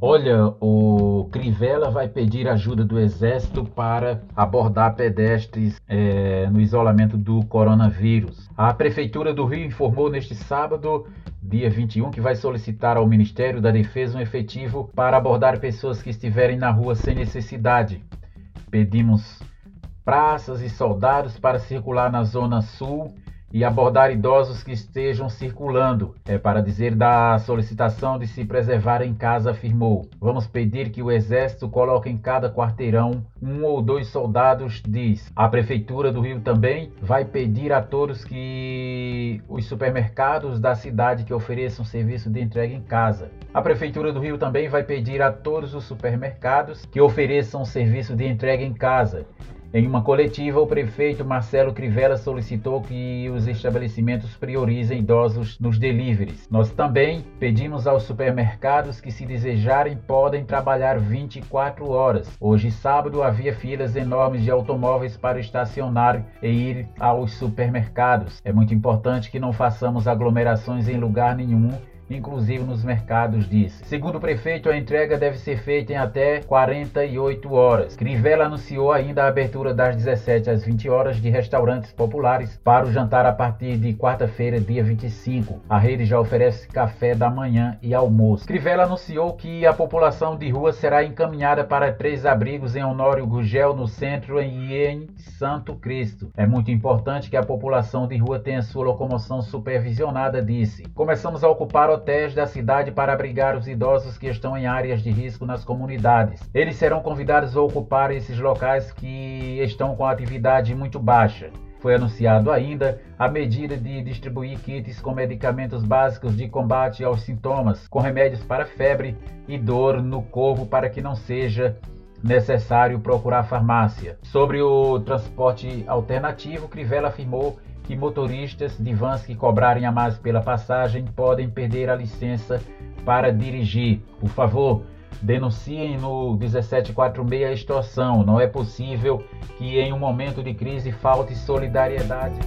Olha, o Crivella vai pedir ajuda do Exército para abordar pedestres é, no isolamento do coronavírus. A Prefeitura do Rio informou neste sábado, dia 21, que vai solicitar ao Ministério da Defesa um efetivo para abordar pessoas que estiverem na rua sem necessidade. Pedimos praças e soldados para circular na Zona Sul e abordar idosos que estejam circulando. É para dizer da solicitação de se preservar em casa, afirmou. Vamos pedir que o Exército coloque em cada quarteirão um ou dois soldados, diz. A Prefeitura do Rio também vai pedir a todos que os supermercados da cidade que ofereçam serviço de entrega em casa. A Prefeitura do Rio também vai pedir a todos os supermercados que ofereçam serviço de entrega em casa em uma coletiva, o prefeito Marcelo Crivella solicitou que os estabelecimentos priorizem idosos nos deliveries. Nós também pedimos aos supermercados que, se desejarem, podem trabalhar 24 horas. Hoje, sábado, havia filas enormes de automóveis para estacionar e ir aos supermercados. É muito importante que não façamos aglomerações em lugar nenhum inclusive nos mercados, disse. Segundo o prefeito, a entrega deve ser feita em até 48 horas. Crivella anunciou ainda a abertura das 17 às 20 horas de restaurantes populares para o jantar a partir de quarta-feira, dia 25. A rede já oferece café da manhã e almoço. Crivella anunciou que a população de rua será encaminhada para três abrigos em Honório Gugel, no centro, e em Santo Cristo. É muito importante que a população de rua tenha sua locomoção supervisionada, disse. Começamos a ocupar hotéis da cidade para abrigar os idosos que estão em áreas de risco nas comunidades. Eles serão convidados a ocupar esses locais que estão com atividade muito baixa. Foi anunciado ainda a medida de distribuir kits com medicamentos básicos de combate aos sintomas, com remédios para febre e dor no corpo para que não seja necessário procurar farmácia. Sobre o transporte alternativo, Crivella afirmou que motoristas de vans que cobrarem a mais pela passagem podem perder a licença para dirigir. Por favor, denunciem no 1746 a extorsão. Não é possível que em um momento de crise falte solidariedade.